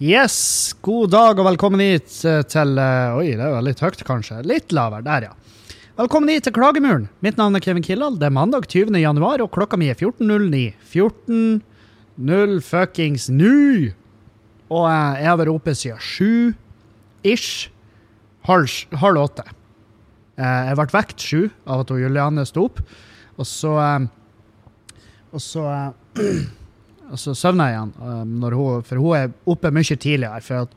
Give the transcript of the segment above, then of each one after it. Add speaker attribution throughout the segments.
Speaker 1: Yes, god dag og velkommen hit eh, til eh, Oi, det var litt høyt, kanskje. Litt lavere. Der, ja. Velkommen hit til Klagemuren. Mitt navn er Kevin Kildahl. Det er mandag 20. januar, og klokka mi er 14.09. 14.0 fuckings nu! Og eh, jeg har vært oppe siden sju ish. Halv, halv åtte. Jeg ble vekt sju av at Juliane sto opp, og så Og så og så søvner jeg igjen. når hun, for hun er oppe mye tidligere, for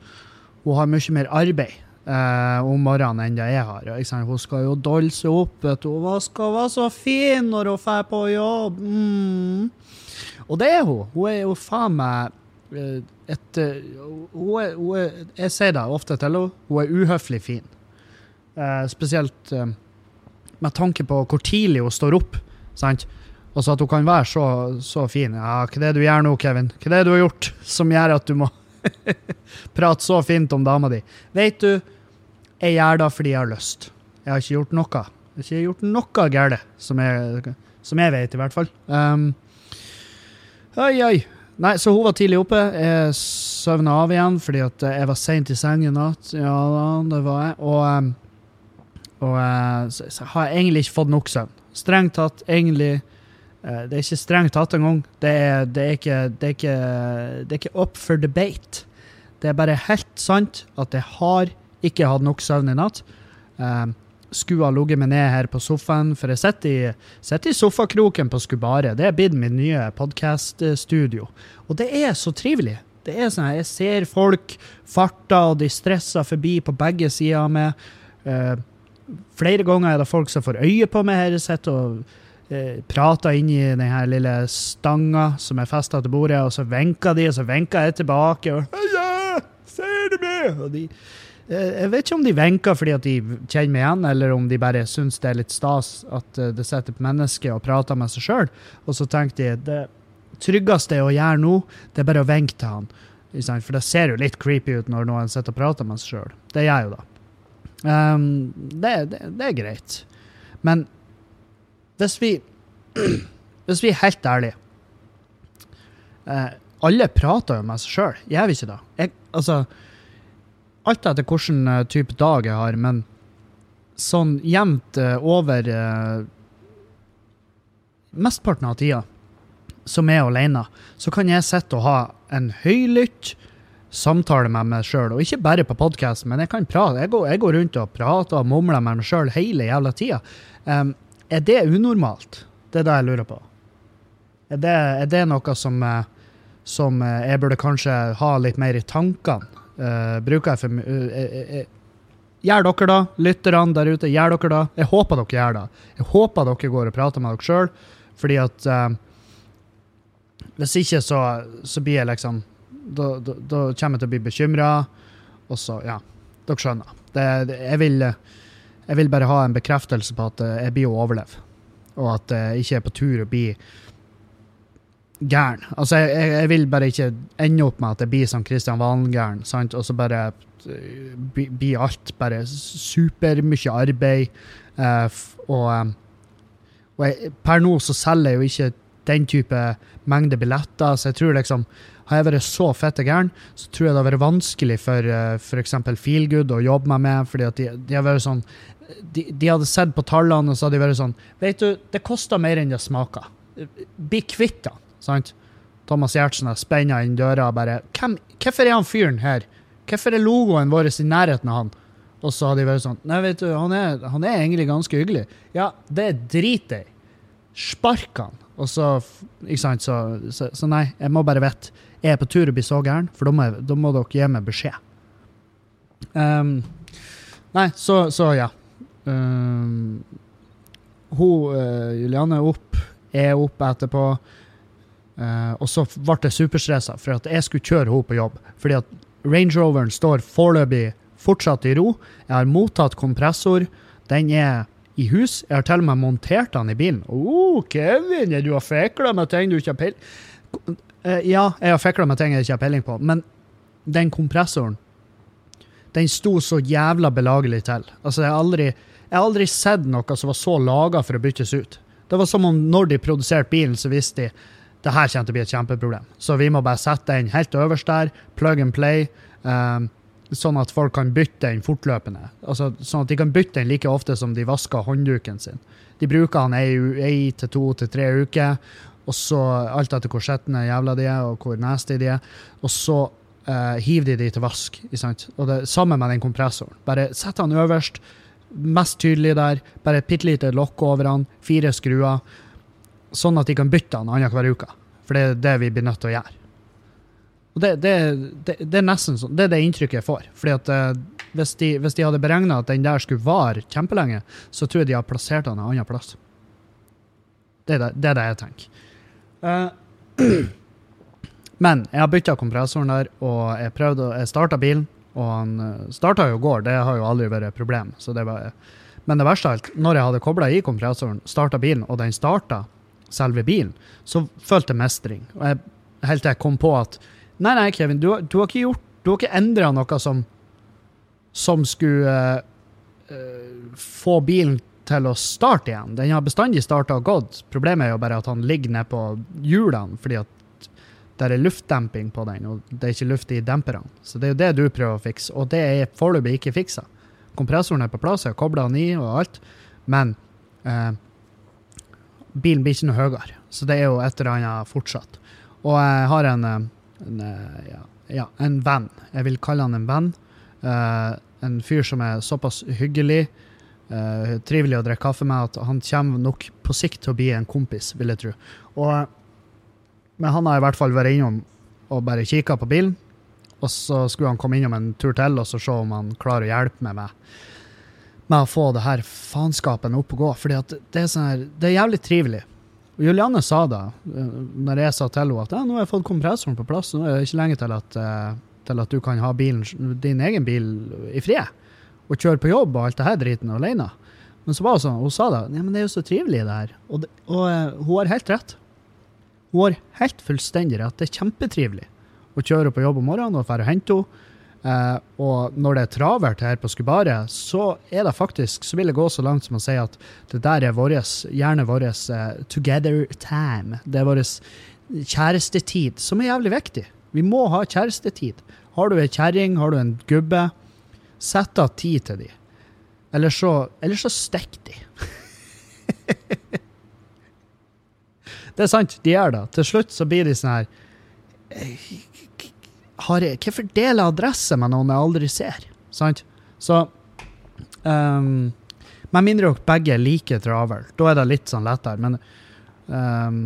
Speaker 1: hun har mye mer arbeid uh, om morgenen enn det jeg har. Hun skal jo dolle seg opp. Hun skal være så fin når hun drar på jobb. Mm. Og det er hun. Hun er jo faen meg uh, et uh, hun er, hun er, Jeg sier det ofte til henne. Hun er uhøflig fin. Eh, spesielt eh, med tanke på hvor tidlig hun står opp. sant? Altså at hun kan være så, så fin. Ja, hva er det du gjør nå, Kevin? Hva er det du har gjort som gjør at du må prate så fint om dama di? Vet du, jeg gjør det fordi jeg har lyst. Jeg har ikke gjort noe. Jeg har ikke gjort noe galt, som, som, jeg vet, i hvert fall. Um, oi, oi. Nei, så hun var tidlig oppe. Jeg søvna av igjen fordi at jeg var seint i seng i natt. Ja da, det var jeg. Og, um, og uh, så, så har jeg egentlig ikke fått nok søvn. Strengt tatt, egentlig Eh, det er ikke strengt tatt engang. Det, det, er ikke, det, det er ikke up for debate. Det er bare helt sant at jeg har ikke hatt nok søvn i natt. Um, skulle ha ligget meg ned her på sofaen, for jeg sitter i, sitter i sofakroken på Skubaret. Det er blitt mitt nye podkaststudio. Og det er så trivelig. Det er sånn, Jeg ser folk farta, og de stresser forbi på begge sider av meg. Uh, flere ganger er det folk som får øye på meg her. Jeg sitter og eh, prata inn i den her lille stanga som er festa til bordet, og så vinka de, og så vinka jeg tilbake. og ja, ser du meg? Og de, eh, jeg vet ikke om de vinker fordi at de kjenner meg igjen, eller om de bare syns det er litt stas at uh, det sitter et menneske og prater med seg sjøl. Og så tenkte de det tryggeste å gjøre nå, det er bare å vinke til han. For det ser jo litt creepy ut når noen sitter og prater med seg sjøl. Det gjør jo da. Um, det, det, det, er greit. Men hvis vi Hvis vi er helt ærlige eh, Alle prater jo med seg sjøl, gjør vi ikke det? Jeg, altså Alt etter hvilken uh, type dag jeg har, men sånn jevnt eh, over eh, Mesteparten av tida som er alene, så kan jeg sitte og ha en høylytt samtale med meg sjøl. Og ikke bare på podkast, men jeg kan prate. Jeg går, jeg går, rundt og prater og mumler med meg sjøl hele jævla tida. Um, er det unormalt? Det er det jeg lurer på. Er det, er det noe som, eh, som, eh, jeg burde kanskje ha litt mer i tankene? Uh, bruker jeg for mye uh, Gjør dere da, lytterne der ute? Gjør dere da. Jeg håper dere gjør det. Jeg håper dere går og prater med dere sjøl, fordi at Hvis ikke, så, så blir jeg liksom Da, da, da kommer jeg til å bli bekymra, og så Ja, dere skjønner. Det, det, jeg vil jeg vil bare ha en bekreftelse på at eh, jeg blir å overleve, og at jeg ikke er på tur å bli gæren. Altså, jeg, jeg, vil bare ikke ende opp med at jeg blir som Kristian Valen-gæren, og så bare eh, blir alt bare supermye arbeid. Uh, og, og jeg, per nå så selger jeg jo ikke den type mengde billetter, så jeg tror liksom har jeg vært så fette gæren, så tror jeg det har vært vanskelig for uh, f.eks. Feelgood å jobbe meg med, fordi at de, de har vært sånn de, de, hadde sett på tallene og så hadde de vært sånn Vet du, det koster mer enn det smaker. Bli kvitt det. Sant? Thomas Giertsen har spenna inn døra og bare Hvem, Hvorfor er han fyren her? Hvorfor er logoen vår i nærheten av han? Og så hadde de vært sånn Nei, vet du, han er, han er egentlig ganske hyggelig. Ja, det driter jeg i. Spark han. Og så Ikke sant, så, så, så, nei, jeg må bare vite. Er på tur å bli så gæren, for da må, da må dere gi meg beskjed. Um, nei, så, så ja. Um, hun, uh, Julianne er opp, er opp etterpå. Uh, og så ble jeg superstressa for at jeg skulle kjøre henne på jobb. Fordi at Range Roveren står foreløpig fortsatt i ro. Jeg har mottatt kompressor. Den er i hus. Jeg har til og med montert den i bilen. Å, oh, Kevin, du har fikla med ting du ikke har peiling Ja, jeg har fikla med ting jeg ikke har peiling på, men den kompressoren den sto så jævla belagelig til. Altså, jeg har aldri, jeg har aldri sett noe som var så laga for å byttes ut. Det var som om når de produserte bilen, så visste de det her til å bli et kjempeproblem. Så vi må bare sette den helt øverst der, plug and play, um, sånn at folk kan bytte den fortløpende. Altså, sånn at de kan bytte den like ofte som de vasker håndduken sin. De bruker den ei til to til tre uker, og så alt etter hvor skjetne jævla de er, og hvor nasty de er. Og så uh, hiver de de til vask. Og det Sammen med den kompressoren. Bare sett den øverst, mest tydelig der. Bare et bitte lite lokk over den, fire skruer. Sånn at de kan bytte den annenhver uke. For det er det vi blir nødt til å gjøre. Og det, det, det, det, er nesten sånn, det er det inntrykket jeg får. Fordi at uh, hvis, de, hvis, de, hadde beregna at den der skulle vare kjempelenge, så tror jeg de har plassert den en annen plass. Det, er det jeg tenker. Uh, Men jeg har bytta kompressoren der, og jeg prøvde, jeg starta bilen. Og han eh, starta jo går, det har jo aldri vært et problem. Det var, men det verste av alt, når jeg hadde kobla i kompressoren, starta bilen, og den starta selve bilen, så følte jeg mestring. Og jeg, helt til jeg kom på at Nei, nei, Kevin, du, du har ikke gjort Du har ikke endra noe som som skulle uh, få bilen til å starte igjen. Den har bestandig starta og gått. Problemet er jo bare at han ligger nede på hjulene fordi at der er luftdemping på den, og det er ikke luft i demperne. Så det er jo det du prøver å fikse, og det er foreløpig ikke fiksa. Kompressoren er på plass, jeg har kobla den i og alt, men eh, bilen blir ikke noe høyere. Så det er jo et eller annet fortsatt. Og jeg har en, eh, en, eh, ja, ja, en venn, jeg vil kalle han en venn. Eh, en fyr som er såpass hyggelig, uh, trivelig å drikke kaffe med, at han kommer nok på sikt til å bli en kompis, vil jeg tro. Og men han har i hvert fall vært innom og bare kikka på bilen. Og så skulle han komme innom en tur til og så se om han klarer å hjelpe meg med, med å få det her faenskapen opp og gå. Fordi det sånn det er jævlig trivelig. Og Julianne sa da, eh, når jeg sa til henne at ja, nå har jeg fått kompressoren på plass, nå er det ikke lenge til at, eh, til at du kan ha bilen, din egen bil i fred og kjøre på jobb og alt det her driten alene. Men så var sånn, hun sa da ja, men det er jo så trivelig, det her. Og, det, og uh, hun har helt rett. Hun har helt fullstendig rett. Det er kjempetrivelig å kjøre på jobb om morgenen og dra og hente henne. Uh, og når det er travelt her på Skubaret, så er det faktisk, så vil det gå så langt som å si at det der er våres, gjerne vår uh, together time. Det er vår kjærestetid, som er jævlig viktig. Vi må ha kjærestetid. Har du ei kjerring, har du en gubbe, sett av tid til dem. Eller så, eller så stikk de. Det er sant, de gjør det. Til slutt så blir de sånn her eh, har jeg, Hvorfor deler adresse med noen jeg aldri ser? Sant? Så um, Med mindre dere begge er like travel, da er det litt sånn lettere. Men um,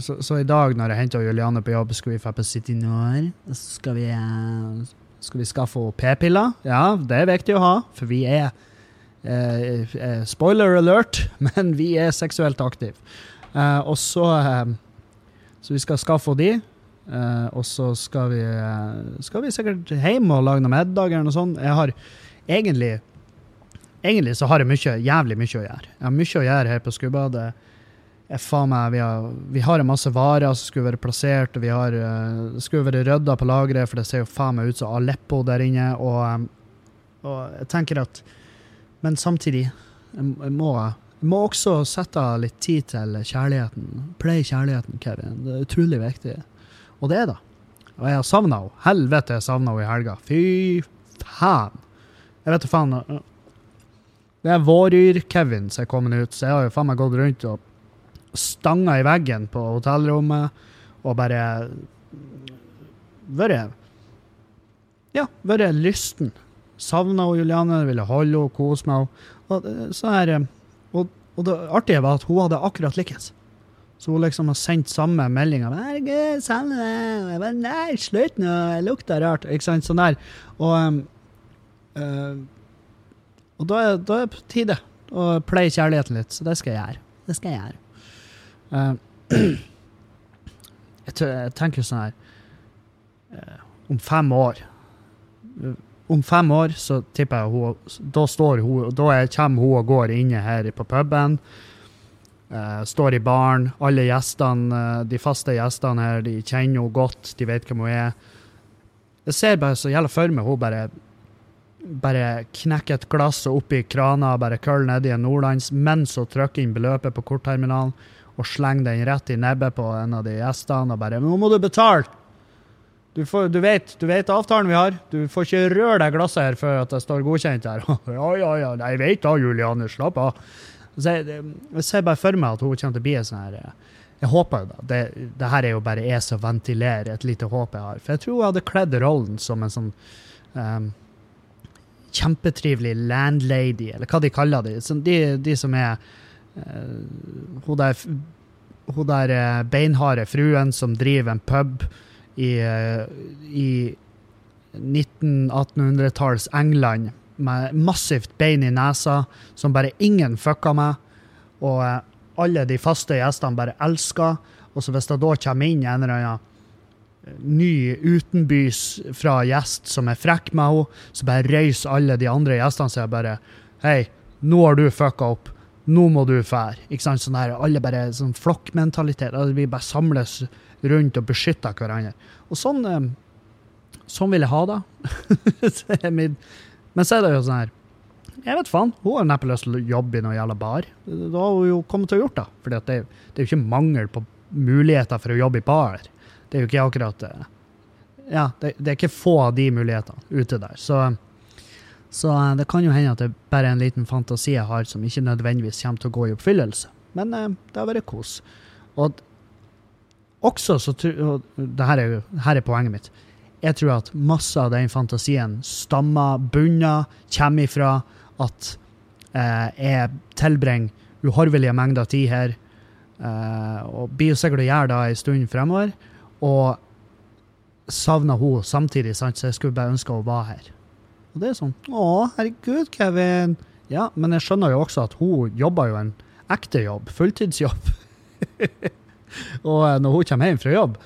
Speaker 1: så, så, i dag når jeg henta Juliane på jobb, skal vi dra på City Nord. Så skal vi, uh, skal vi skaffe p-piller. Ja, det er viktig å ha, for vi er eh, eh, Spoiler alert, men vi er seksuelt aktive. Eh, og så uh, Så vi skal skaffe de. Uh, og så skal vi, skal vi sikkert hjem og lage noe middag eller noe sånt. Jeg har egentlig Egentlig så har jeg mye, jævlig mye å gjøre. Jeg har mye å gjøre her på Skubba. Meg, vi har, vi har en masse varer som skulle være plassert, og vi har, uh, skulle være rydda på lageret, for det ser jo faen meg ut som Aleppo der inne. Og, og jeg tenker at Men samtidig, jeg, må jeg må også sette av litt tid til kjærligheten. Play kjærligheten, Kevin. Det er utrolig viktig. Og det er det. Og jeg har savna henne. Helvete, jeg savna henne i helga. Fy faen. Jeg vet da faen. Det er Våryr-Kevin som er kommet ut, så jeg har jo faen meg gått rundt og stanga i veggen på hotellrommet og bare vært Ja, vært lysten. Savna Juliane, ville holde henne, kose med henne. Så her og, og det artige var at hun hadde akkurat likens. Så hun liksom har sendt samme meldinga. 'Herregud, savner deg.' Jeg bare 'Nei, slutt nå, jeg lukter rart.' Ikke sant? Sånn der. Og, um, uh, og da, er, da er det på tide å pleie kjærligheten litt, så det skal jeg gjøre. Det skal jeg gjøre. Uh, jeg, tenker sånn her uh, Om fem år om fem år så tipper jeg hun Da, står hun, da er, kommer hun og går inne her på puben. Står i baren. Alle gjestene, de faste gjestene her, de kjenner henne godt. De vet hvem hun er. Jeg ser bare så jævla for meg hun bare bare knekker et glass og oppi krana bare køller nedi en Nordlands mens hun trykker inn beløpet på kortterminalen og slenger den rett i nebbet på en av de gjestene og bare 'Nå må du betale!' Du, får, du, vet, du, vet, avtalen vi har. Du får ikke røre det glasset her før at det står godkjent her. ja, ja, ja, jeg vet da, Juliane. Slapp av. Så jeg, jeg, ser bare for meg at hun kommer til å bli sånn her eh, Jeg håper da. Det, det, her er jo bare jeg som ventilerer et lite håp jeg har. For jeg tror hun hadde kledd rollen som en sånn um, kjempetrivelig landlady, eller hva de kaller det. De, de som er Hun der, hun der uh, beinharde fruen som driver en pub i, eh, i 1900-1800-talls England med massivt bein i nesa, som bare ingen fucka med. Og eh, alle de faste gjestene bare elsker. Og så hvis det da kommer inn en eller annen eh, ny utenbys fra gjest som er frekk med henne, så bare røyser alle de andre gjestene seg bare Hei, nå har du fucka opp. Nå må du fære. Ikke sant? Sånn her, alle bare sånn flokkmentalitet. Vi bare samles rundt og beskytter hverandre. Og sånn, eh, sånn vil jeg ha det. Men så er det jo sånn her Jeg vet faen. Hun har neppe lyst til å jobbe i noe jævla bar. Da har hun jo kommet til å gjort det. For det, det, er jo ikke mangel på muligheter for å jobbe i bar. Det er jo ikke akkurat eh, Ja, det, det er ikke få av de mulighetene ute der. Så, så eh, det kan jo hende at det bare er en liten fantasi jeg har som ikke nødvendigvis kommer til å gå i oppfyllelse. Men det har vært kos. Og også så og det her er, her er poenget mitt. Jeg tror at masse av den fantasien stammer, bunner, kommer ifra at eh, jeg tilbringer uhorvelige mengder tid her, eh, og blir jo sikkert å gjøre det en stund fremover, og savner hun samtidig, sant? så jeg skulle bare ønske hun var her. Og det er sånn Å, herregud, Kevin. Ja, men jeg skjønner jo også at hun jobber jo en ekte jobb, fulltidsjobb. Og eh, når hun kommer hjem fra jobb,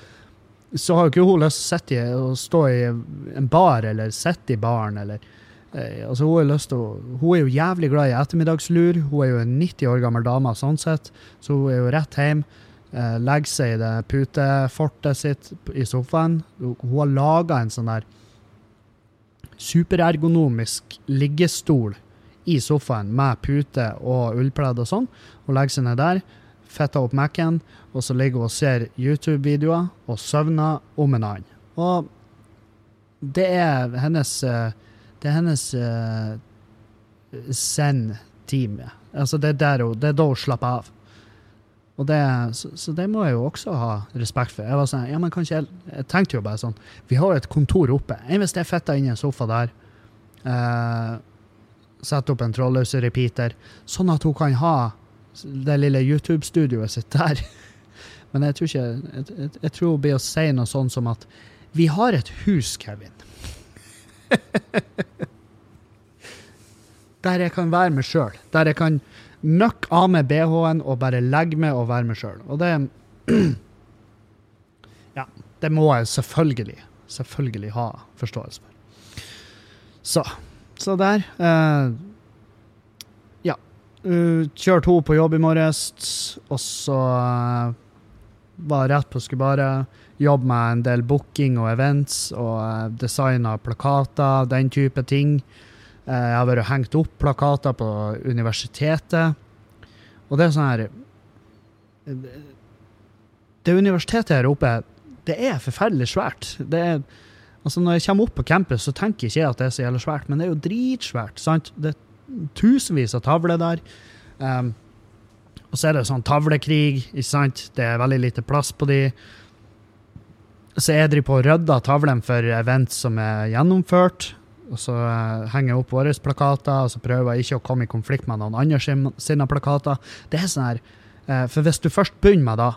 Speaker 1: så har jo ikke hun lyst til å stå i en bar eller sitte i baren. eller eh, altså hun, å, hun er jo jævlig glad i ettermiddagslur. Hun er jo en 90 år gammel dame, sånn sett, så hun er jo rett hjem. Eh, legger seg i det putefortet sitt i sofaen. Hun har laga en sånn der superergonomisk liggestol i sofaen med pute og ullpledd og sånn. Hun legger seg ned der fetter opp Mac-en, og så ligger hun og ser YouTube-videoer og søvner om en annen. Og det er hennes eh, Det er hennes uh, zen-time. Altså, det er, hun, det er da hun slapper av. Og det, så, så, det må jeg jo også ha respekt for. Jeg var sånn, ja, men kanskje jeg, jeg tenkte jo bare sånn Vi har jo et kontor oppe. Enn hvis jeg fetter inn i en sofa der, eh, setter opp en trådløs repeater, sånn at hun kan ha det lille YouTube-studioet sitt der. Men jeg tror ikke Jeg, jeg, jeg tror hun blir å si noe sånn som at Vi har et hus, Kevin. der jeg kan være meg sjøl. Der jeg kan nøkke av med BH-en og bare legge meg og være meg sjøl. Og det Ja, det må jeg selvfølgelig, selvfølgelig ha forståelse for. Så, så der. Uh, Uh, kjørte hun på jobb i morges, og så uh, var rett på skulle bare jobbe med en del booking og events og uh, designa plakater, den type ting. Uh, jeg har vært hengt opp plakater på universitetet. Og det er sånn her Det universitetet her oppe, det er forferdelig svært. Det er, altså Når jeg kommer opp på campus, så tenker jeg ikke at det er så jævlig svært, men det er jo dritsvært. sant? Det er tusenvis av tavler der. Um, og så er det sånn tavlekrig, ikke sant? Det er veldig lite plass på de. Så jeg driver på og rydder tavlene for event som er gjennomført. Og så uh, henger jeg opp våre plakater, og så prøver jeg ikke å komme i konflikt med noen andre sine plakater. Det er sånn her, uh, For hvis du først begynner med det,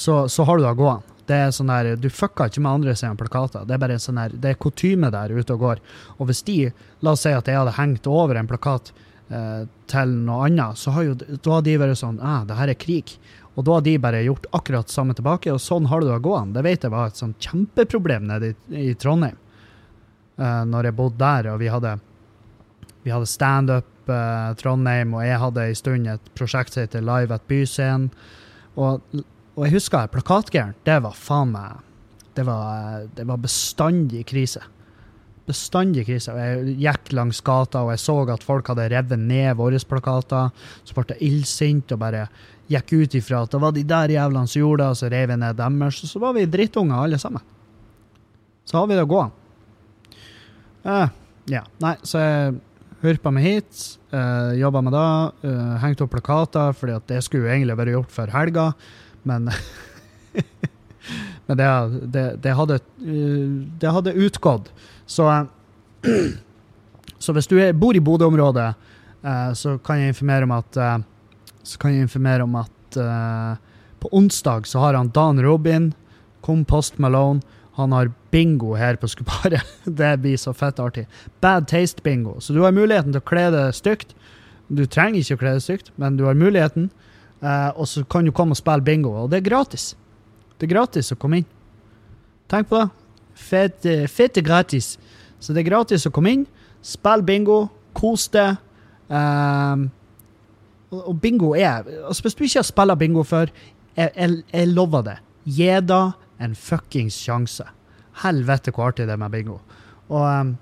Speaker 1: så, så har du det gående. Det er sånn der, Du fucker ikke med andre sine plakater. Det er bare sånn der, det er kutyme der ute og går. Og hvis de, la oss si at jeg hadde hengt over en plakat eh, til noe annet, så har jo, da har de vært sånn ah, det her er krig. Og da har de bare gjort akkurat samme tilbake, og sånn har du det gående. Det vet jeg var et sånn kjempeproblem nede i, i Trondheim. Uh, når jeg bodde der, og vi hadde, vi hadde standup uh, Trondheim, og jeg hadde en stund et prosjekt som heter Live at Byscenen. Og, og jeg husker plakatgæren. Det var faen meg det var, det var bestandig krise. Bestandig krise. Jeg gikk langs gata og jeg så at folk hadde revet ned våre plakater. Så ble jeg illsint og bare gikk ut ifra at det var de der jævlene som gjorde det, og så rev jeg ned deres. Så var vi drittunger alle sammen. Så har vi det gående. Uh, ja. Nei, så jeg hurpa meg hit, uh, jobba med det, uh, hengte opp plakater, at det skulle jo egentlig vært gjort før helga, men Men det, det, det, hadde, det hadde utgått. Så, så hvis du er, bor i Bodø-området, så kan jeg informere om at så kan jeg informere om at på onsdag så har han Dan Robin, Kompost Malone han har bingo her på Skuparet. Det blir så fett artig. Bad taste-bingo. Så du har muligheten til å kle det stygt. Du trenger ikke å kle det stygt, men du har muligheten. Uh, og så kan du komme og spille bingo, og det er gratis. Det er gratis å komme inn. Tenk på det. Fete er gratis. Så det er gratis å komme inn, spille bingo, kos deg. Uh, og bingo er altså Hvis du ikke har spilt bingo før, jeg, jeg, jeg lover det. Det en fuckings sjanse. Helvete hvor artig det er med bingo. Og, um,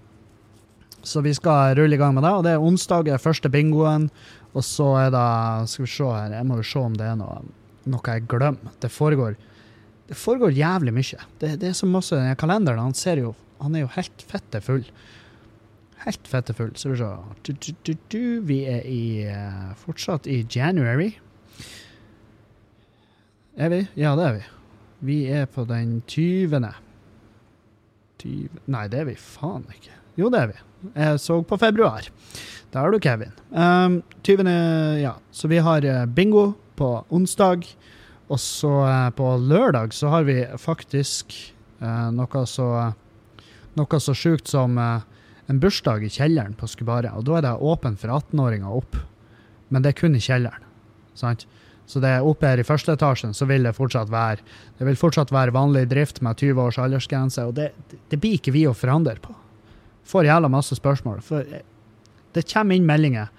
Speaker 1: så vi skal rulle i gang med det. Og det er onsdag, er første bingoen. Og så er det Skal vi se her, jeg må jo se om det er noe, noe jeg glemmer. Det foregår, det foregår jævlig mye. Det, det er så masse Kalenderen han ser jo Han er jo helt fette full. Helt fette full. Skal vi se. Vi er i, uh, fortsatt i January. Er vi? Ja, det er vi. Vi er på den 20. 20. Nei, det er vi faen ikke. Jo, det er vi. Jeg så på februar. Der har du Kevin. Um, 20. Ja, så vi har eh, bingo på onsdag. Og så uh, på lørdag så har vi faktisk uh, noe så så sjukt som uh, en bursdag i kjelleren på Skubaret. Og da er det åpen for 18-åringer opp. Men det er kun i kjelleren. Sant? Så det er oppe her i første etasjen, så vil det fortsatt være det vil fortsatt være vanlig drift med 20 års aldersgrense, og det, det blir ikke vi å forandre på. Får jævla masse spørsmål. For det kommer inn meldinger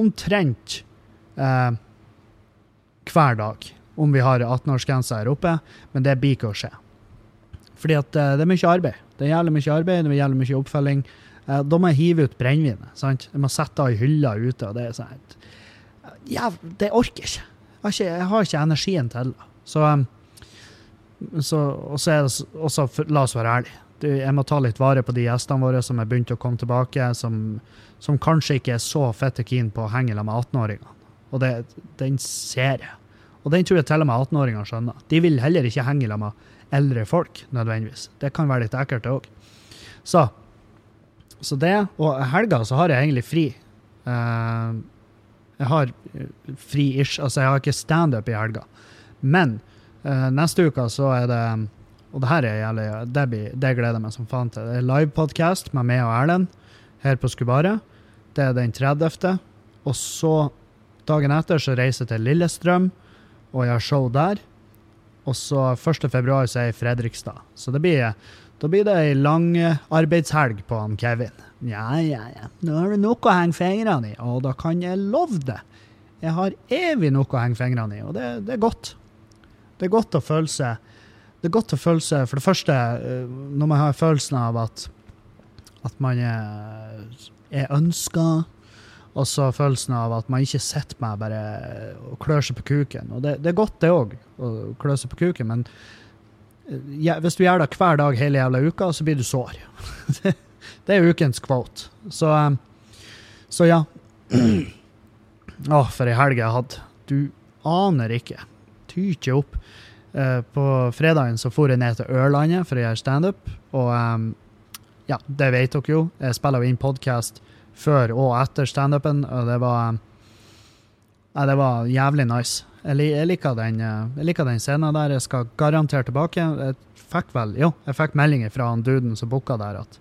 Speaker 1: omtrent eh, hver dag om vi har 18-årsgrense her oppe, men det blir ikke å skje. Fordi at eh, det er mye arbeid. Det er jævlig mye arbeid, det er jævlig mye oppfølging. Eh, da må jeg hive ut brennevinet. Jeg må sette det i hylla ute. og det er sånn, ja, Det orker jeg ikke har ikke, jeg har ikke energien til det. Så, um, så, og så det også, la oss være ærlige, jeg må ta litt vare på de gjestene våre som er begynt å komme tilbake, som, som kanskje ikke er så fette keen på å henge med 18-åringene. Og det, den ser jeg. Og den tror jeg til og med 18-åringene skjønner. De vil heller ikke henge med eldre folk, nødvendigvis. Det kan være litt ekkelt, det òg. Så, så det. Og helga så har jeg egentlig fri. Uh, jeg har eh, fri-ish. Altså, jeg har ikke standup i helga. Men uh, neste uke så er det Og det her er jævlig Det, det gleder jeg meg som faen til. Det er livepodkast med meg og Erlend her på Skubaret. Det er den 30. Og så, dagen etter, så reiser jeg til Lillestrøm, og jeg har show der. Og så 1. februar så er jeg i Fredrikstad. Så det blir, da blir det ei lang arbeidshelg på han Kevin. Ja, ja, ja. Nå har du noe å henge fingrene i, og da kan jeg love det. Jeg har evig noe å henge fingrene i, og det, det, er godt. Det er godt å føle seg Det er godt å føle seg For det første, eh, når man har følelsen av at, at man er, er ønska, og så følelsen av at man ikke sitter med bare og klør seg på kuken. Og det, det er godt, det òg, å klø seg på kuken, men eh, ja, hvis du gjør det hver dag hele jævla uka, så blir du sår. Det er ukens quote. Så, um, så ja. Å, oh, for ei helg jeg hadde. Du aner ikke. Tykker opp. Uh, på fredagen så for jeg ned til Ørlandet for å gjøre standup. Og um, ja, det vet dere jo. Jeg spiller jo inn podkast før og etter standupen, og det var Nei, det var jævlig nice. Jeg, jeg, liker den, uh, jeg liker den scenen der. Jeg skal garantert tilbake. Jeg fikk vel, jo, jeg fikk meldinger fra han duden som booka der, at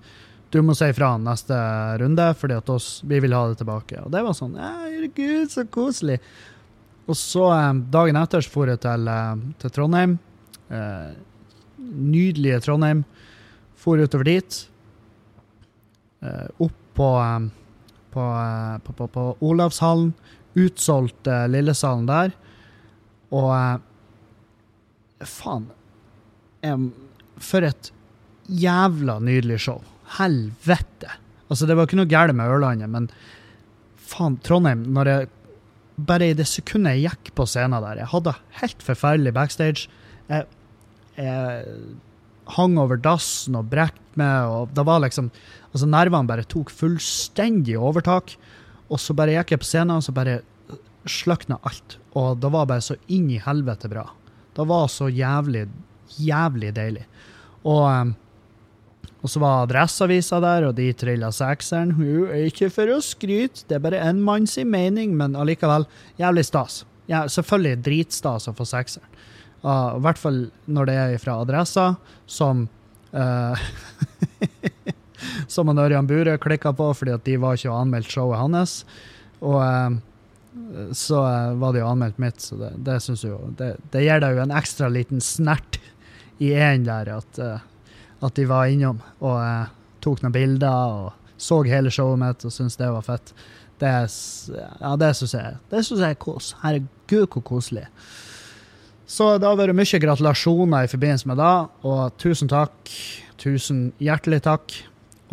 Speaker 1: du må si fra neste runde, fordi vi vil ha det tilbake. Og det var sånn Herregud, så koselig. Og så, eh, dagen etter, så for jeg til, eh, til Trondheim. Eh, nydelige Trondheim. For utover dit. eh, opp på, eh, på, eh, på, på, Olavshallen. Utsolgt eh, Lillesalen der. Og eh, Faen. um, for et jævla nydelig show. Helvete. Altså, det var ikke noe galt med Ørlandet, men faen, Trondheim, når jeg bare i det sekundet jeg gikk på scenen der Jeg hadde helt forferdelig backstage. Jeg, jeg hang over dassen og brekte meg, og det var liksom Altså, nervene bare tok fullstendig overtak. Og så bare gikk jeg på scenen, og så bare sløkna alt. Og det var bare så inn i helvete bra. Det var så jævlig, jævlig deilig. Og, um, og så var Adresseavisa der, og de trilla sekseren. Jo, Ikke for å skryte, det er bare en manns mening, men allikevel jævlig stas. Ja, selvfølgelig dritstas å få sekseren. Uh, I hvert fall når det er fra Adressa, som uh, Som han Ørjan Bure klikka på fordi at de var ikke og anmeldt showet hans. Og uh, så uh, var det jo anmeldt mitt, så det, det syns jo det, det gir deg jo en ekstra liten snert i en der at, uh, at de var innom og uh, tok noen bilder og så hele showet mitt og syntes det var fett. Det, ja, det syns jeg, synes jeg er kos. Herregud, hvor koselig. Så det har vært mye gratulasjoner i forbindelse med det, og tusen takk. Tusen hjertelig takk.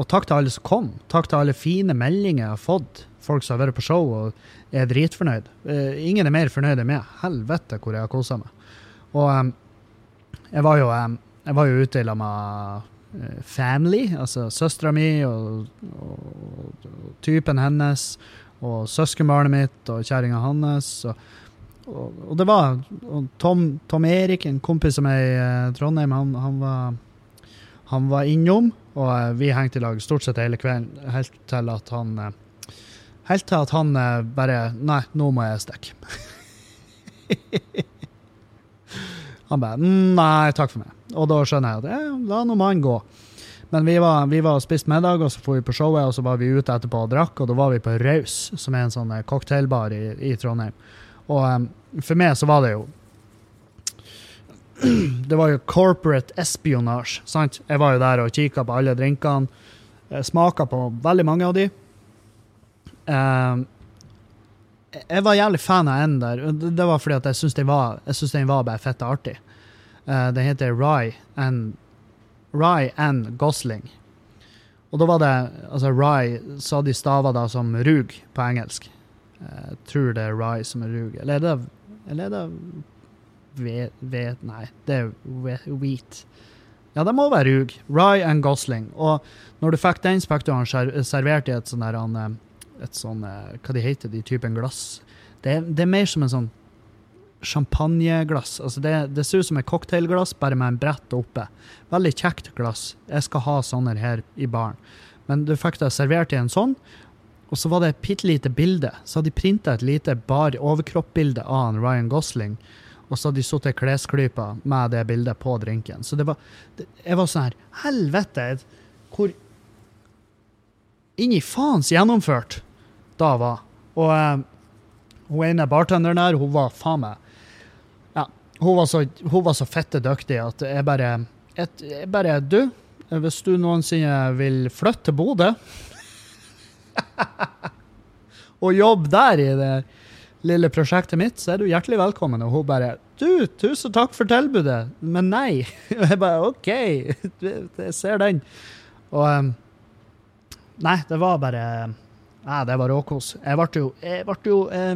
Speaker 1: Og takk til alle som kom. Takk til alle fine meldinger jeg har fått. Folk som har vært på show og er dritfornøyd. Uh, ingen er mer fornøyd enn meg. Helvete hvor jeg har kosa meg. Og um, jeg var jo, um, jeg var jo ute i med eh, family, altså søstera mi og, og, og typen hennes og søskenbarnet mitt og kjerringa hans. Og, og, det var Tom, Tom Erik, en kompis av meg i eh, Trondheim, han, han, var, han var innom, og vi hengte i lag stort sett hele kvelden, helt til at han Helt til at han eh, bare Nei, nå må jeg stikke. han bare «Mm, Nei, takk for meg. Og da skjønner jeg at ja, da nå må gå. Men vi var, vi var og spiste middag, og så dro vi på showet, og så var vi ute etterpå og drakk, og da var vi på Raus, som er en sånn eh, cocktailbar i, i Trondheim. Og um, for meg så var det jo Det var jo corporate espionage, sant? Jeg var jo der og kikka på alle drinkene. Smaka på veldig mange av de. Em, jeg var jævlig fan av en der. Det var fordi at jeg syns den var, var bare fett artig. Uh, den heter Rye and, Rye and Gosling. Og da var det altså Rye, så de stava da som rug på engelsk. Eh, Jeg tror det er Rye som er rug. Eller er det, eller er det vet Nei, det er wheat. Ja, det må være rug. Rye and Gosling. Og når du fikk den ser- servert i et sånn der han, eh, et sånn, eh, Hva de heter de typen glass? Det, det er mer som en sånn champagneglass. Altså det, det ser ut som et cocktailglass, bare med en brett oppe. Veldig kjekt glass. Jeg skal ha sånne her i baren. Men du fikk det servert i en sånn, og så var det et bitte lite bilde. Så hadde de printa et lite bar overkroppbilde av Ryan Gosling, og så hadde de satt i klesklypa med det bildet på drinken. Så det var det, Jeg var sånn her Helvete! Hvor inni faens gjennomført da var. Og eh, hun ene bartenderen der, hun var faen meg Ja, hun var så, hun var så fette dyktig at jeg bare et, jeg bare Du, hvis du noensinne vil flytte til Bodø og jobbe der i det lille prosjektet mitt, så er du hjertelig velkommen. Og hun bare Du, tusen takk for tilbudet, men nei. Og jeg bare OK, jeg ser den. Og Nei, det var bare Nei, det var råkos. Jeg ble jo, jeg ble jo eh,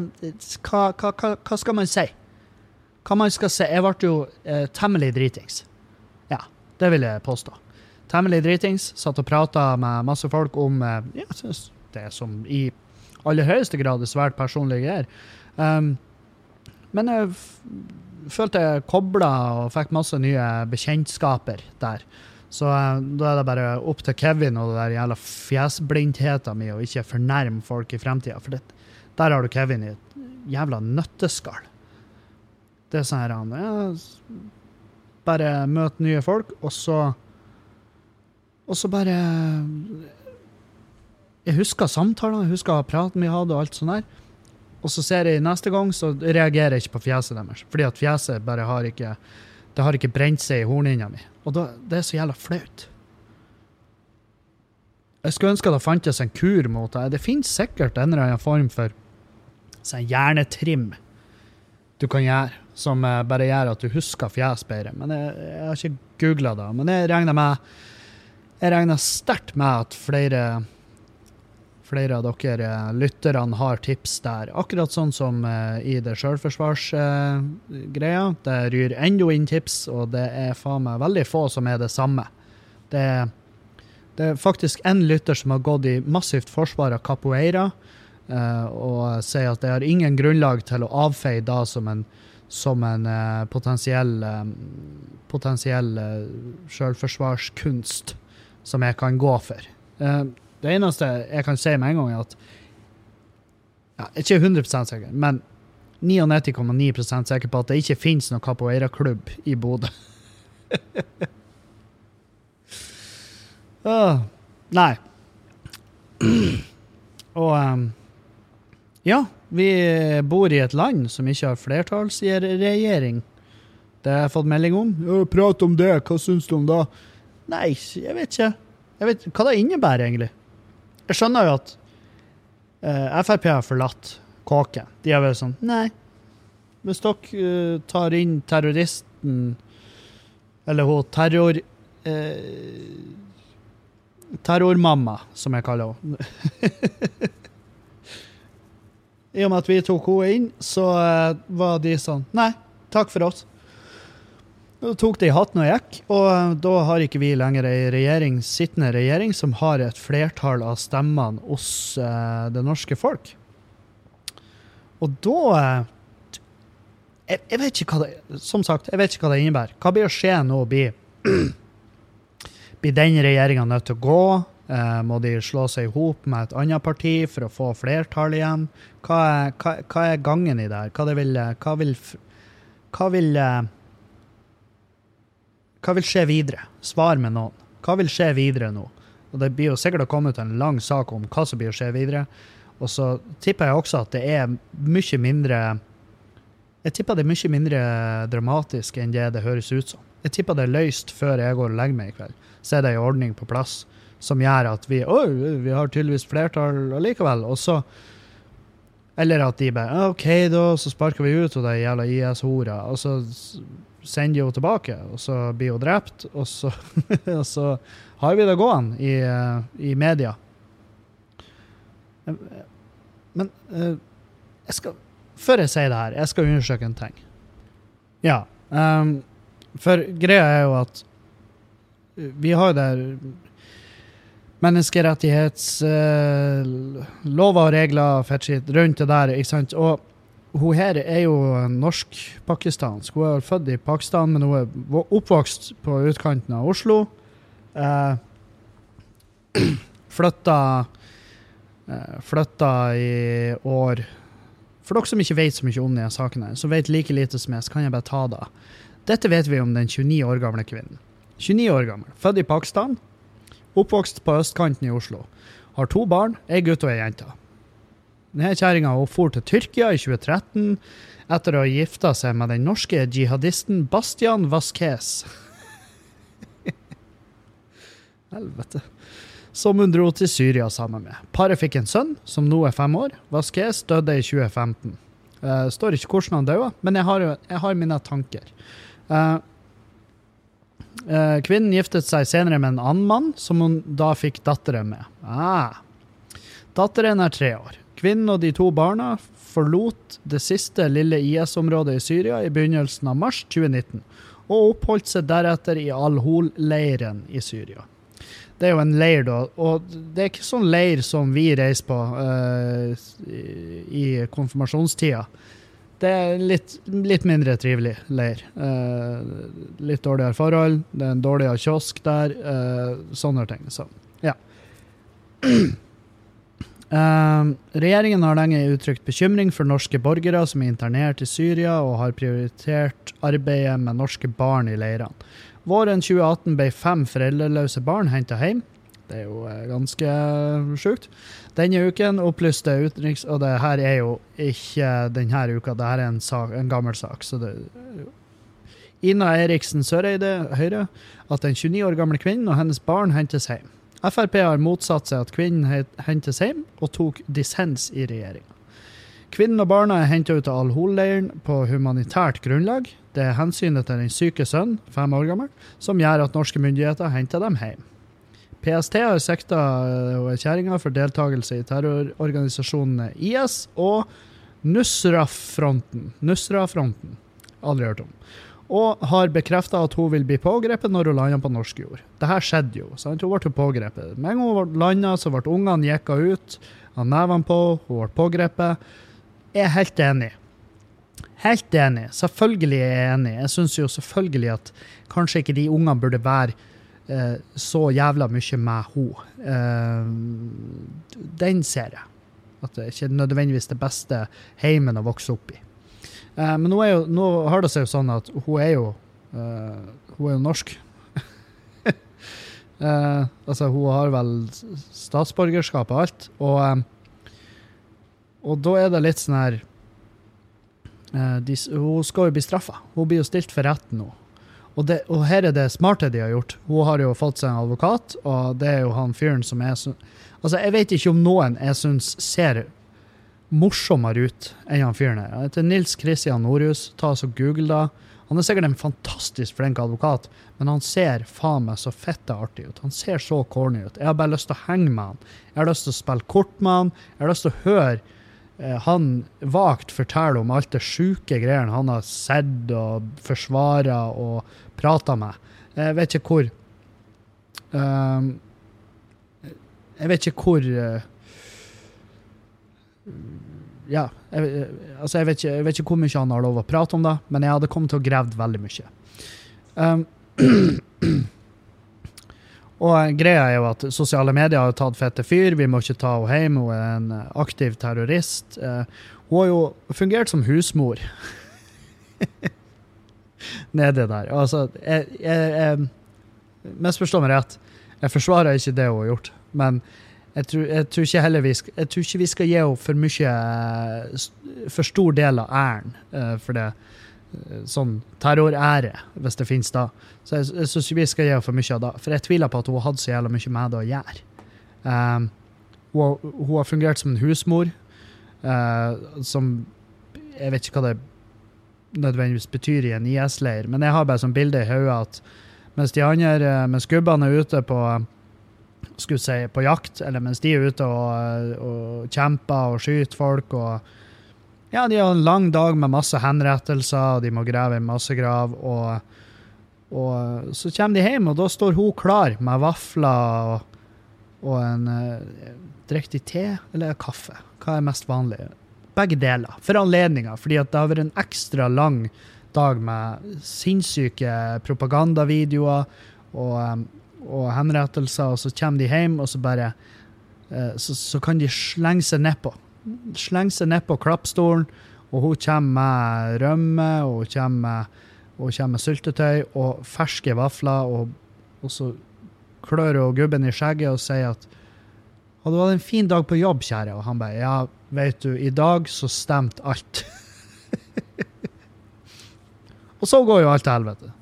Speaker 1: hva, hva, hva, skal man si? Hva man skal si? Jeg ble jo eh, temmelig dritings. Ja, det vil jeg påstå. Temmelig dritings. Satt og prata med masse folk om eh, ja, det som i aller høyeste grad er svært personlige greier. Um, men jeg følte jeg kobla og fikk masse nye bekjentskaper der. Så eh, da er det bare opp til Kevin og det der jævla fjesblindheten min å ikke fornærme folk i fremtida. For det, der har du Kevin i et jævla nøtteskall. Det er sånn her han ja, Bare møte nye folk, og så Og så bare Jeg husker samtalene, jeg husker praten vi hadde, og alt sånt der. Og så ser jeg neste gang, så reagerer jeg ikke på fjeset deres. Fordi at fjeset bare har ikke Det har ikke brent seg i hornhinna mi. Og da, det er så jævla flaut. Jeg skulle ønske det fantes en kur mot det. Det finnes sikkert en eller annen form for sånn hjernetrim du kan gjøre, som eh, bare gjør at du husker fjes bedre. Men jeg, jeg har ikke googla det. Men jeg regner med jeg regner sterkt med at flere, flere av dere eh, lytterne har tips der. Akkurat sånn som eh, i det sjølforsvarsgreia. det ryr enda inn tips, og det er faen meg veldig få som er det samme. Det det er faktisk én lytter som har gått i massivt forsvar av capoeira, uh, og sier at det har ingen grunnlag til å avfeie da som en, som en uh, potensiell, um, potensiell uh, selvforsvarskunst som jeg kan gå for. Det eneste jeg kan si med en gang, er at ja, Ikke 100% sikker, men 99,9% sikker på at det ikke finnes noen capoeira-klubb i Bodø. Uh, nei. Og um, Ja, vi bor i et land som ikke har flertallsregjering. Det har jeg fått melding om. Ja, prat om det, hva syns du om det? Nei, jeg vet ikke. Jeg vet hva det innebærer, egentlig. Jeg skjønner jo at eh, Frp har forlatt kåken. De er vel sånn Nei. Hvis dere uh, tar inn terroristen Eller hun terror... Eh, Terrormamma, som jeg kaller henne. I og med at vi tok henne inn, så uh, var de sånn Nei, takk for oss. Da tok de hatten og gikk, og uh, da har ikke vi lenger ei regjering, sittende regjering som har et flertall av stemmene hos eh, det norske folk. Og da jeg, jeg, vet ikke hva det Som sagt, jeg vet ikke hva det innebærer. Hva blir å skje nå? Blir blir den regjeringa nødt til å gå? Eh, må de slå seg i hop med et annet parti for å få flertall igjen? Hva er, hva, hva er, gangen i det her? Hva, det vil, hva, vil, hva, vil, eh, hva vil skje videre? Svar med noen. Hva vil skje videre nå? Og Det blir jo sikkert å komme ut en lang sak om hva som blir å skje videre. Og så tipper jeg også at det er mye mindre Jeg tipper det er mye mindre dramatisk enn det det høres ut som. Jeg tipper det er løst før jeg går og legger meg i kveld så er det en ordning på plass som gjør at vi Å, vi har tydeligvis flertall allikevel. Og så Eller at de bare OK, da, så sparker vi ut hun jævla IS-hora. Og så sender hun tilbake, og så blir hun drept. Og så, og så har vi det gående i, i media. Men uh, jeg skal Før jeg sier det her, jeg skal undersøke en ting. Ja. Um, for greia er jo at vi har jo der menneskerettighetslover uh, og regler rundt det der. ikke sant? Og hun her er jo norsk-pakistansk. Hun er født i Pakistan, men hun er oppvokst på utkanten av Oslo. Eh, flytta, eh, flytta i år For dere som ikke vet så mye om denne saken, her, som vet like lite som jeg, så kan jeg bare ta det. Dette vet vi om den 29 år gamle kvinnen. 29 år gammel. Født i Pakistan. Oppvokst på østkanten i Oslo. Har to barn, ei gutt og ei jente. Denne kjerringa for til Tyrkia i 2013 etter å ha gifta seg med den norske jihadisten Bastian Vasquez. Helvete. Som hun dro til Syria sammen med. Paret fikk en sønn, som nå er fem år. Vasquez døde i 2015. Uh, står ikke hvordan han døde, men jeg har, jeg har mine tanker. Uh, uh, kvinnen giftet seg senere med en annen mann, som hun da fikk datteren med. Ah. Datteren er tre år. Kvinnen og de to barna forlot det siste lille IS-området i Syria i begynnelsen av mars 2019, og oppholdt seg deretter i Al-Hol-leiren i Syria. Det er jo en leir, da, og det er ikke sånn leir som vi reiser på uh, i konfirmasjonstida. Det er litt, litt mindre trivelig leir. Uh, litt dårligere forhold, det er en dårligere kiosk der. Uh, sånne ting. Så, ja. Uh, regjeringen har lenge uttrykt bekymring for norske borgere som er internert i Syria, og har prioritert arbeidet med norske barn i leirene. Våren 2018 ble fem foreldreløse barn henta hjem. Det er jo ganske sjukt. Denne uken opplyste utenriks... Og det her er jo ikke denne uka, det her er en, sak, en gammel sak. så det Ina Eriksen Søreide, Høyre, at den 29 år gamle kvinnen og hennes barn hentes hjem. Frp har motsatt seg at kvinnen hentes hjem, og tok dissens i regjeringa. Kvinnen og barna er henta ut av Al-Hol-leiren på humanitært grunnlag. Det er hensynet til den syke sønnen, fem år gammel, som gjør at norske myndigheter henter dem hjem. PST har sikta kjerringa for deltakelse i terrororganisasjonene IS og Nusra-fronten. Nusra-fronten. Aldri hørt om. Og har bekrefta at hun vil bli pågrepet når hun lander på norsk jord. Dette skjedde jo. sant? Hun ble pågrepet. Med en gang hun landa, så ble ungene jekka ut av nevene på, hun ble pågrepet. Jeg er helt enig. Helt enig. Selvfølgelig er jeg enig. Jeg syns jo selvfølgelig at kanskje ikke de ungene burde være eh, så jævla mye med henne. Eh, den ser jeg. At det ikke er nødvendigvis det beste heimen å vokse opp i. Eh, men nå, er jo, nå har det seg jo sånn at hun er jo uh, Hun er jo norsk. uh, altså, hun har vel statsborgerskap og alt. Og, og da er det litt sånn her de, Hun skal jo bli straffa. Hun blir jo stilt for retten nå. Og, det, og her er det smarte de har gjort. Hun har jo fått seg en advokat, og det er jo han fyren som er så Altså, jeg vet ikke om noen jeg syns ser morsommere ut enn han fyren her. Han heter Nils Christian Norhus. Ta oss og Google da. Han er sikkert en fantastisk flink advokat, men han ser faen meg så fette artig ut. Han ser så corny ut. Jeg har bare lyst til å henge med han. Jeg har lyst til å spille kort med han. Jeg har lyst til å høre eh, han vagt fortelle om alt det sjuke greiene han har sett og forsvara og prata med. Jeg vet ikke hvor Ehm, Jeg vet ikke hvor eh, Ja. Jeg, altså jeg, vet ikke, jeg vet ikke hvor mye han har lov å prate om det, men jeg hadde kommet til å grevd veldig mye. Um, og eh, greia er jo at sosiale medier har tatt fette fyr. Vi må ikke ta henne hjem. Hun er en aktiv terrorist. Uh, hun har jo fungert som husmor. Nedi der. Altså, jeg, jeg, jeg Misforstå meg rett. Jeg forsvarer ikke det hun har gjort, men jeg tror, jeg tror ikke heller vi skal, jeg tror ikke vi skal gi henne for mye eh, For stor del av æren eh, for det. eh, Sånn terrorære, hvis det finnes da. Så jeg, jeg syns vi skal gi henne for mye av det. For jeg tviler på at hun hadde så jævla mye med det å gjøre. Um, hun, hun har fungert som en husmor, uh, som Jeg vet ikke hva det nødvendigvis betyr i en IS-leir, men jeg har bare sånn bilde i hodet at mens de andre, mens gubbene er ute på skulle si, på jakt, eller mens de er ute og, og kjemper og skyter folk og Ja, de har en lang dag med masse henrettelser, og de må grave en massegrav, og, og så kommer de hjem, og da står hun klar med vafler og, og en uh, Drikker te eller kaffe? Hva er mest vanlig? Begge deler. For anledninga, fordi det har vært en ekstra lang dag med sinnssyke propagandavideoer og, um, og henrettelser, og så kommer de hjem, og så bare eh, så, så kan de slenge seg nedpå. Slenge seg nedpå klappstolen, og hun kommer med rømme, og hun kommer med, hun kommer med syltetøy og ferske vafler, og, og så klør hun gubben i skjegget og sier at hadde du hatt en fin dag på jobb, kjære? Og han bare ja, vet du, i dag så stemte alt. og så går jo alt til helvete.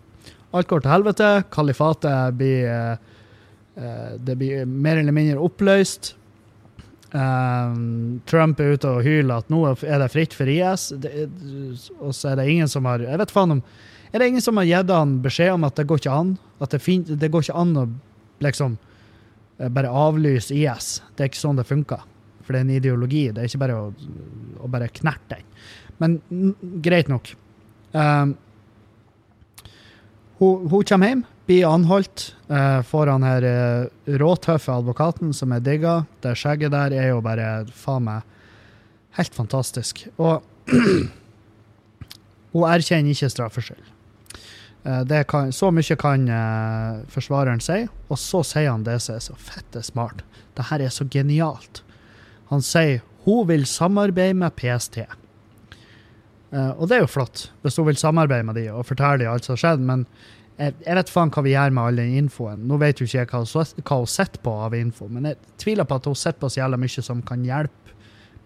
Speaker 1: Alt går til helvete. Kalifatet blir eh, eh, Det blir mer eller mindre oppløst. Um, Trump er ute og hyler at nå er det fritt for IS, det, og så er det ingen som har Jeg vet faen om Er det ingen som har gitt han beskjed om at det går ikke an? At det, fin, det går ikke an å liksom bare avlyse IS. Det er ikke sånn det funker. For det er en ideologi. Det er ikke bare å, å bare knerte den. Men greit nok. Um, hun, hun kommer hjem, blir anholdt, Uh, får han her uh, råtøffe advokaten som er digga. Det skjegget der er jo bare faen meg helt fantastisk. Og hun erkjenner ikke straffskyld. Eh, det kan, så mye kan uh, forsvareren si, og så sier han det som er så fette smart. Det her er så genialt. Han sier hun vil samarbeide med PST. Eh, og det er jo flott, hvis hun vil samarbeide med de og fortelle de alt som har skjedd, men jeg, jeg vet faen hva vi gjør med all den infoen. Nå vet jo ikke jeg hva, hva hun sitter på av info, men jeg tviler på at hun sitter på så jævla mye som kan hjelpe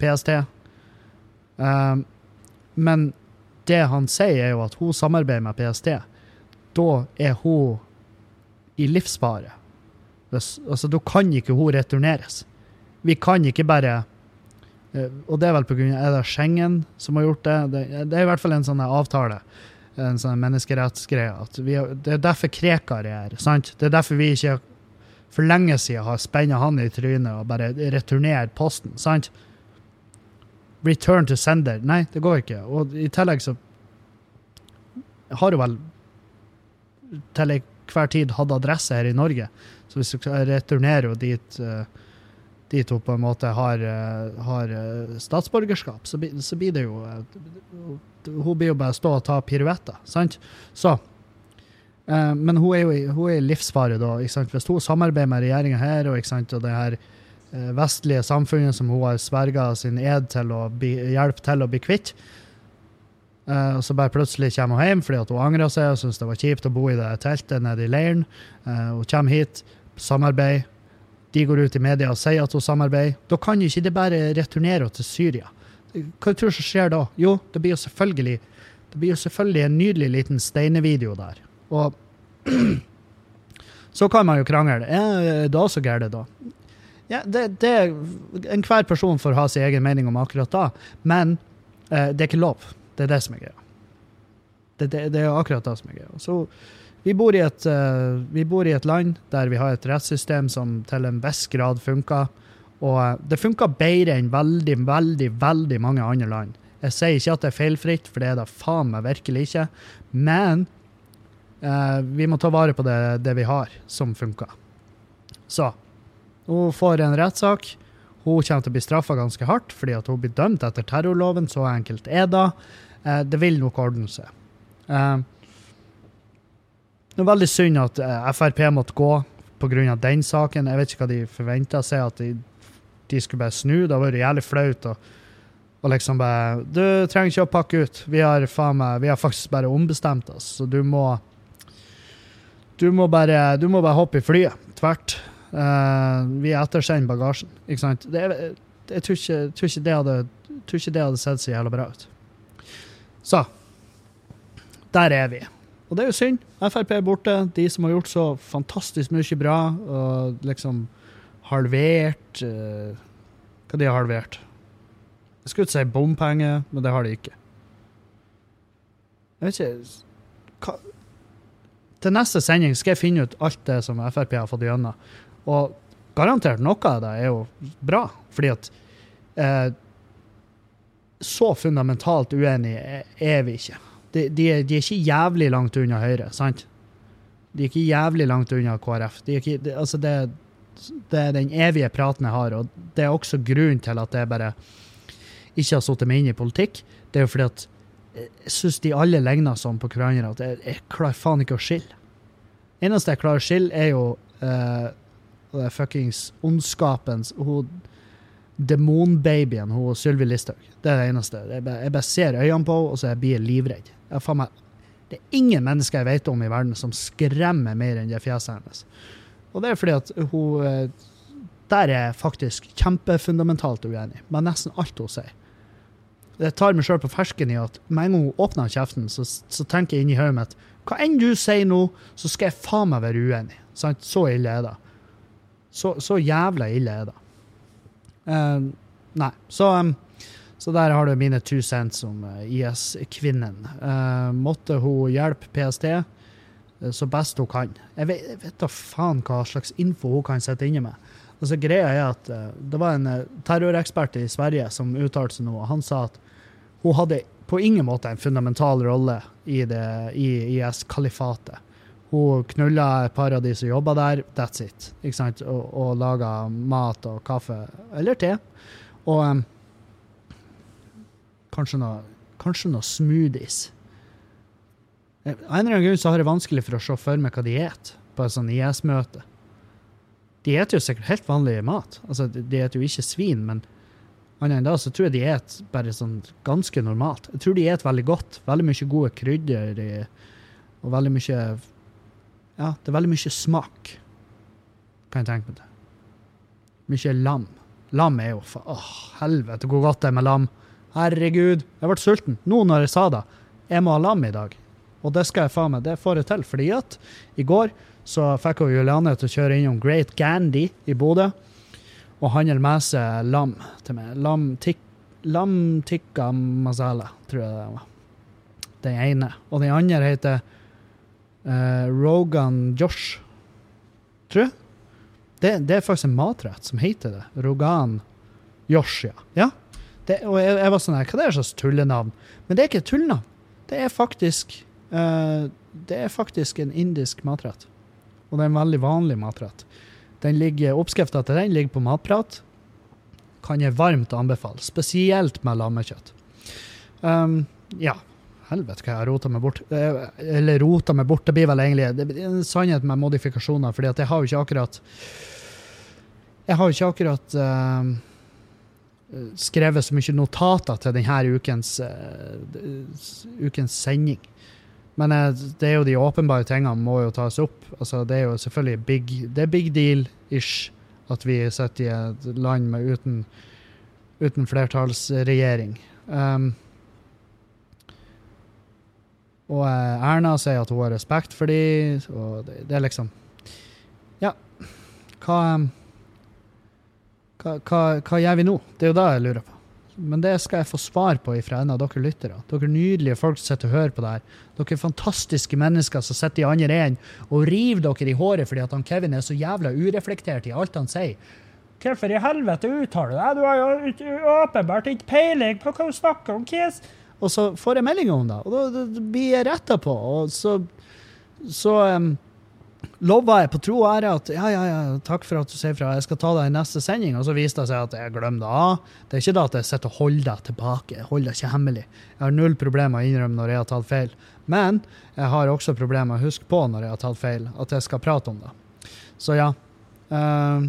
Speaker 1: PST. Eh, men det han sier, er jo at hun samarbeider med PST. Da er hun i livsfare. Altså, da kan ikke hun returneres. Vi kan ikke bare Og det er vel pga. Er det Schengen som har gjort det? det? Det er i hvert fall en sånn avtale. En sånn menneskerettsgreie. At vi, det er derfor Krekar er her. sant? Det er derfor vi ikke for lenge siden har spenna han i trynet og bare returnert posten. sant? Return to sender. Nei, det går ikke. Og i tillegg så har hun vel til enhver tid hatt adresse her i Norge. Så hvis du returnerer returnere henne dit, eh, dit to på en måte har, eh, har eh, statsborgerskap, så, så blir det jo eh, Hun blir jo bare stå og ta piruetter, sant? Så Men hun er jo hun er i livsfare da. Hvis hun samarbeider med regjeringa her og, og det her vestlige samfunnet som hun har sverga sin ed til å hjelpe til å bli kvitt, og så bare plutselig kommer hun hjem fordi hun angrer seg og syns det var kjipt å bo i det teltet nede i leiren. Hun kommer hit, samarbeid. De går ut i media og sier at hun samarbeider. Da kan jo ikke det bare returnere til Syria. Hva tror du skjer da? Jo, det blir jo selvfølgelig det blir jo selvfølgelig en nydelig liten steinevideo der. Og så kan man jo krangle. Er det så gærent, da? Ja, det, det, Enhver person får ha sin egen mening om akkurat da, men eh, det er ikke lov. Det er det som er greia. Det, det, det er akkurat det som er greia. Så vi bor, et, eh, vi bor i et land der vi har et rettssystem som til en viss grad funker. Og eh, det funker bedre enn veldig, veldig, veldig mange andre land. Jeg sier ikke at det er feilfritt, for det er det faen meg virkelig ikke. Men eh, vi må ta vare på det, det vi har, som funker. Så hun får en rettssak. Hun kommer til å bli straffa ganske hardt fordi hun blir dømt etter terrorloven. Så enkelt er det. Eh, det vil nok ordne seg. Eh, det er veldig synd at eh, Frp måtte gå pga. den saken. Jeg vet ikke hva de forventa seg, at de, de skulle bare snu. Det vært jævlig flaut. Og, og liksom bare Du trenger ikke å pakke ut. Vi har, meg, vi har faktisk bare ombestemt oss, så du må Du må bare, du må bare hoppe i flyet. Tvert. Uh, vi ettersender bagasjen. Ikke sant? Det, jeg tror ikke, tror, ikke det hadde, tror ikke det hadde sett så jævla bra ut. Så Der er vi. Og det er jo synd. Frp er borte. De som har gjort så fantastisk mye bra, og liksom halvert uh, Hva de har halvert? Jeg skulle ikke si bompenger, men det har de ikke. Jeg vet ikke hva, Til neste sending skal jeg finne ut alt det som Frp har fått gjennom. Og garantert noe av det er jo bra, fordi at eh, Så fundamentalt uenige er, er vi ikke. De, de, er, de er ikke jævlig langt unna Høyre, sant? De er ikke jævlig langt unna KrF. De ikke, det, altså det, det er den evige praten jeg har, og det er også grunnen til at jeg bare ikke har satt meg inn i politikk. Det er jo fordi at jeg syns de alle ligner sånn på hverandre at jeg, jeg klarer faen ikke å skille. Eneste jeg klarer å skille, er jo uh, fuckings ondskapens hun, Demonbabyen, hun Sylvi Listhaug. Det er det eneste. Jeg bare, jeg bare ser øynene på henne, og så blir jeg livredd. Jeg, faen meg, det er ingen mennesker jeg vet om i verden som skremmer mer enn det fjeset hennes. Og det er fordi at hun eh, Der er jeg faktisk kjempefundamentalt uenig med nesten alt hun sier. Jeg tar meg sjøl på fersken i at med en gang hun åpner kjeften, så, så tenker jeg inni hodet mitt hva enn du sier nå, så skal jeg faen meg være uenig. Sant? Så ille er det. Så, så jævla ille er det. Uh, nei, så, um, så der har du mine two cents om eh, IS-kvinnen. Uh, måtte hun hjelpe PST uh, så best hun kan. Jeg vet, jeg vet da faen hva slags info hun kan sitte inne med. Altså Greia er at uh, det var en eh, terrorekspert i Sverige som uttalte seg nå, og han sa at hun hadde på ingen måte en fundamental rolle i, i IS-kalifatet. Hun knulla et par av de som jobba der, that's it. Ikke sant? Og, og laga mat og kaffe, eller te. Og em, kanskje, noe, kanskje noe smoothies. Eh, Av en eller annen grunn så har jeg vanskelig for å se for meg hva de et på et sånt IS-møte. De eter jo sikkert helt vanlig mat. Altså, de spiser jo ikke svin, men annet enn da så tror jeg de et bare sånn ganske normalt. Jeg tror de et veldig godt. Veldig mye gode krydder og veldig mye Ja, det er veldig mye smak, kan jeg tenke meg det. Mye lam. Lam er jo fa... Åh, helvete, hvor godt det er med lam. Herregud. Jeg ble sulten. Nå når jeg sa det. Jeg må ha lam i dag. Og det skal jeg faen meg, det får jeg til. Fordi at i går så fikk hun Juliane til å kjøre innom Great Gandy i Bodø og handle med seg lam til meg. Lam, tikk, lam tikka masala, tror jeg det var. Den ene. Og den andre heter uh, Rogan Josh. Tror jeg. Det, det er faktisk en matrett som heter det. Rogan Josh, ja. ja. Det, og jeg, jeg var sånn her, hva det er slags tullenavn? Men det er ikke et tullenavn. Det er faktisk uh, Det er faktisk en indisk matrett. Og det er en veldig vanlig matrett. Den ligger, Oppskrifta til den ligger på Matprat. Kan jeg varmt anbefale. Spesielt med lammekjøtt. Um, ja. Helvete, hva jeg har rota meg bort. Eh, Eller rota meg bort, det blir vel egentlig det en sannhet med modifikasjoner, fordi at jeg har jo ikke akkurat Jeg har jo ikke akkurat um, skrevet så mye notater til denne ukens, uh, ukens sending. Men uh, det er jo de åpenbare tingene må jo tas opp. Altså, det er jo selvfølgelig big, det er big deal-ish at vi sitter i et land med uten, uten flertallsregjering. Um, og uh, Erna sier at hun har respekt for dem, og det, det er liksom Ja, hva um, hva, hva, gjør vi nå? Det er jo det jeg lurer på. Men det skal jeg få svar på fra en av dere lyttere. Dere nydelige folk som sitter og hører på det her. Dere fantastiske mennesker som sitter i andre enden og river dere i håret fordi at han Kevin er så jævla ureflektert i alt han sier. Hvorfor i helvete uttaler du deg? Du har jo åpenbart ikke peiling på hva du snakker om, Kis. Og så får jeg melding om det, og da, da blir jeg retta på. Og så, så um, lova jeg på tro og ære at ja, ja, ja, takk for at du sier fra, jeg skal ta deg i neste sending. Og så viste det seg at jeg glemte det. Det er ikke det at jeg sitter og holder deg tilbake. Jeg holder deg ikke hemmelig. Jeg har null problemer med å innrømme når jeg har tatt feil. Men jeg har også problemer med å huske på når jeg har tatt feil, at jeg skal prate om det. Så ja. Uh,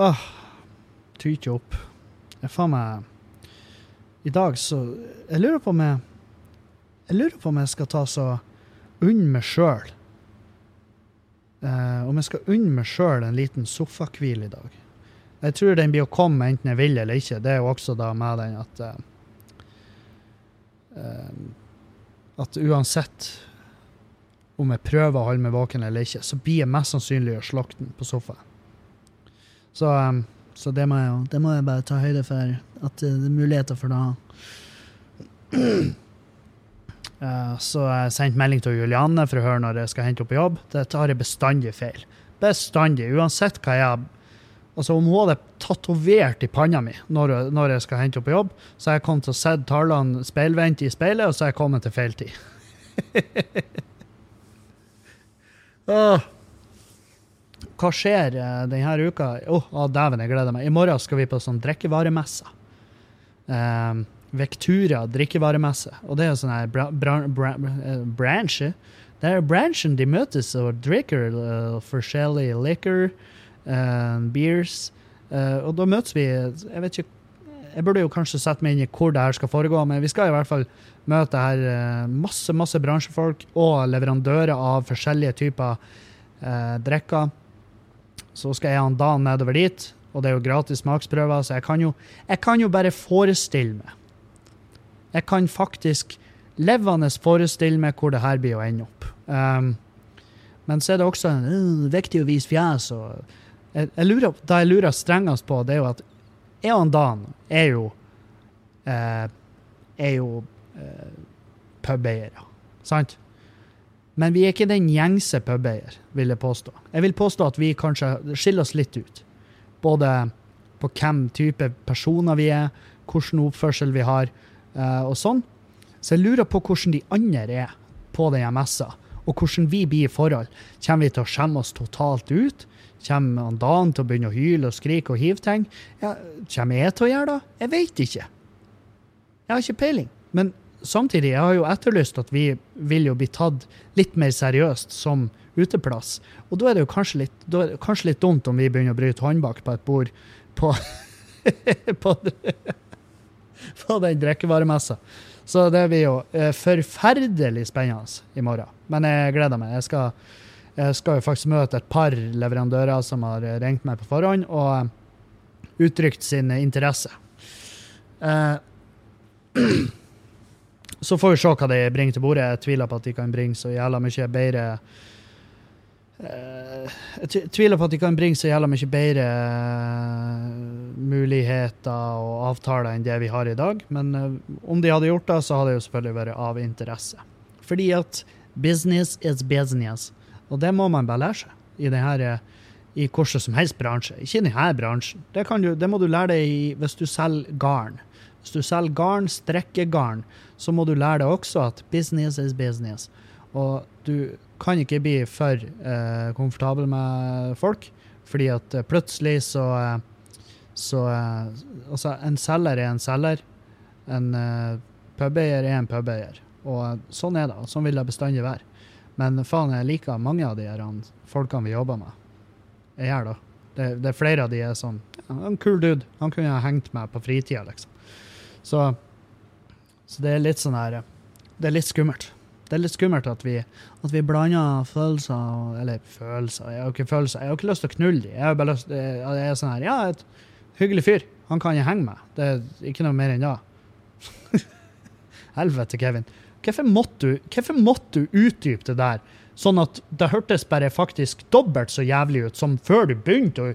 Speaker 1: åh, tyter opp. Jeg faen meg I dag så Jeg lurer på om jeg Jeg lurer på om jeg skal ta så unn meg sjøl Uh, om jeg skal unne meg sjøl en liten sofahvil i dag. Jeg tror den blir å komme enten jeg vil eller ikke. Det er jo også da med den at uh, uh, At uansett om jeg prøver å holde meg våken eller ikke, så blir jeg mest sannsynlig å slokke den på sofaen. Så, um, så det, må jeg, det må jeg bare ta høyde for. At det er muligheter for det. Uh, så jeg sendte melding til Julianne for å høre når jeg skal hente opp på jobb. Dette har jeg bestandig feil. Bestandig. Uansett hva jeg Altså Om hun hadde tatovert i panna mi når, når, jeg skal hente henne på jobb, så har jeg kommet til å se tallene speilvendt i speilet, og så har jeg kommet til feil tid. oh. Hva skjer uh, denne uka? Å, oh, oh, dæven, jeg gleder meg. I morgen skal vi på sånn drikkevaremesse. Um, Vectura drikkevaremesse. Og det er sånn her bra, bra, bra, bransje. Det er bransjen de møtes og drikker uh, forskjellig liquor, uh, beers. Uh, og da møtes vi Jeg vet ikke Jeg burde jo kanskje sette meg inn i hvor det her skal foregå, men vi skal i hvert fall møte her masse, masse bransjefolk og leverandører av forskjellige typer drikker. Så skal jeg og Dan nedover dit, og det er jo gratis smaksprøver, så jeg kan jo, jeg kan jo bare forestille meg jeg kan faktisk levende forestille meg hvor det her blir å ende opp. Um, men så er det også uh, viktig å vise fjes. og jeg, jeg lurer, Det jeg lurer strengest på, det er jo at jeg og Dan er jo eh, jo eh, pubeiere, sant? Men vi er ikke den gjengse pubeier, vil jeg påstå. Jeg vil påstå at vi kanskje skiller oss litt ut. Både på hvem type personer vi er, hvilken oppførsel vi har, og sånn. Så jeg lurer på hvordan de andre er på denne messa, og hvordan vi blir i forhold. Kommer vi til å skjemme oss totalt ut? Kommer Dan til å begynne å hyle og skrike og hive ting? Ja, kommer jeg til å gjøre det? Jeg vet ikke. Jeg har ikke peiling. Men samtidig, jeg har jo etterlyst at vi vil jo bli tatt litt mer seriøst som uteplass. Og da er det jo kanskje litt, kanskje litt dumt om vi begynner å bryte håndbak på et bord på, på på den drikkevaremessa. Så det blir jo eh, forferdelig spennende i morgen. Men jeg gleder meg. Jeg skal, jeg skal jo faktisk møte et par leverandører som har ringt meg på forhånd og eh, uttrykt sin interesse. Eh, så får vi se hva de bringer til bordet. Jeg tviler på at de kan bringe så jævla mye bedre Jeg tviler på at de kan bringe så jævla mye bedre muligheter og avtaler enn det vi har i dag. Men eh, om de hadde gjort det, så hadde det jo selvfølgelig vært av interesse. Fordi at business is business. Og det må man bare lære seg i det her eh, i hvordan som helst bransje. Ikke i denne bransjen. Det, du, det må du lære deg i, hvis du selger garn. Hvis du selger garn, strekkegarn, så må du lære deg også at business is business. Og du kan ikke bli for eh, komfortabel med folk, fordi at eh, plutselig så eh, Så eh, Altså, en selger er en selger. En uh, pubeier er en pubeier. Og eh, sånn er det. og Sånn vil det bestandig være. Men faen, jeg liker mange av de her folkene vi jobber med. Jeg gjør det. Det, det er flere av de er sånn ja, En kul dude. Han kunne jeg hengt med på fritida, liksom. Så, så det er litt sånn her Det er litt skummelt. Det er litt skummelt at vi, at vi blander følelser Eller følelser Jeg har jo ikke følelser. Jeg har ikke lyst til å knulle dem. Jeg har bare lyst jeg jeg er sånn her Ja, et hyggelig fyr. Han kan jeg henge med. Det er ikke noe mer enn det. Helvete, Kevin. Hvorfor måtte, du, hvorfor måtte du utdype det der, sånn at det hørtes bare faktisk dobbelt så jævlig ut som før du begynte å,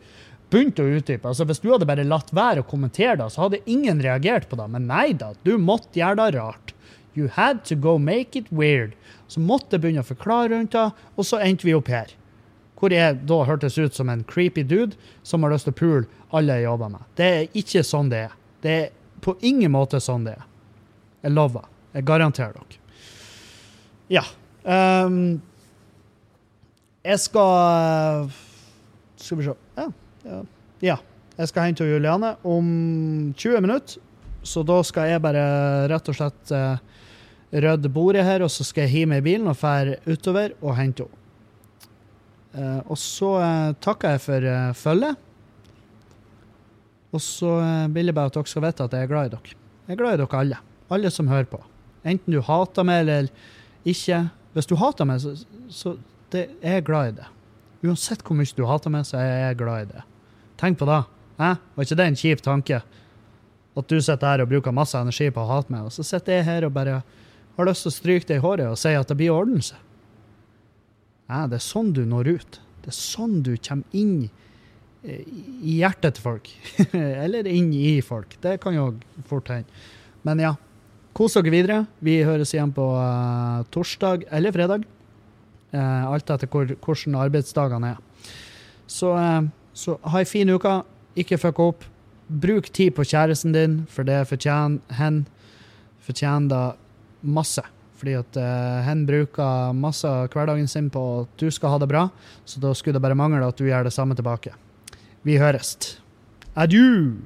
Speaker 1: begynte å utdype? Altså, hvis du hadde bare latt være å kommentere det, så hadde ingen reagert på det. Men nei da, du måtte gjøre det rart. You had to go make it weird. Så måtte jeg begynne å forklare rundt det, og så endte vi opp her. Hvor jeg da hørtes ut som en creepy dude som har lyst til å pule alle jeg jobber med. Det er ikke sånn det er. Det er på ingen måte sånn det er. Jeg lover. Jeg garanterer dere. Ja. Um, jeg skal Skal vi se ja, ja, ja. Jeg skal hente Juliane om 20 minutter. Så da skal jeg bare rett og slett uh, rydde bordet her, og så skal jeg hive meg i bilen og fære utover og hente henne. Eh, og så eh, takker jeg for uh, følget. Og så eh, vil jeg bare at dere skal vite at jeg er glad i dere. Jeg er glad i dere alle. Alle som hører på. Enten du hater meg eller ikke. Hvis du hater meg, så, så det, jeg er glad i det. Uansett hvor mye du hater meg, så er jeg glad i det. Tenk på det. Eh? Var ikke det en kjip tanke? At du sitter her og bruker masse energi på å hate meg, og så sitter jeg her og bare har lyst til å stryke deg i håret og si at det blir å ordne seg. Ja, det er sånn du når ut. Det er sånn du kommer inn eh, i hjertet til folk. Eller inn i folk. Det kan jo fort hende. Men ja, kos dere videre. Vi høres igjen på uh, torsdag eller fredag. Uh, alt etter hvor, hvordan arbeidsdagene er. Så, uh, så ha ei en fin uke. Ikke fuck opp. Bruk tid på kjæresten din, for det fortjener hen. Fortjener da masse. Fordi at uh, hen bruker masse av hverdagen sin på at du skal ha det bra, så da skulle det bare mangle at du gjør det samme tilbake. Vi høres. Adjø!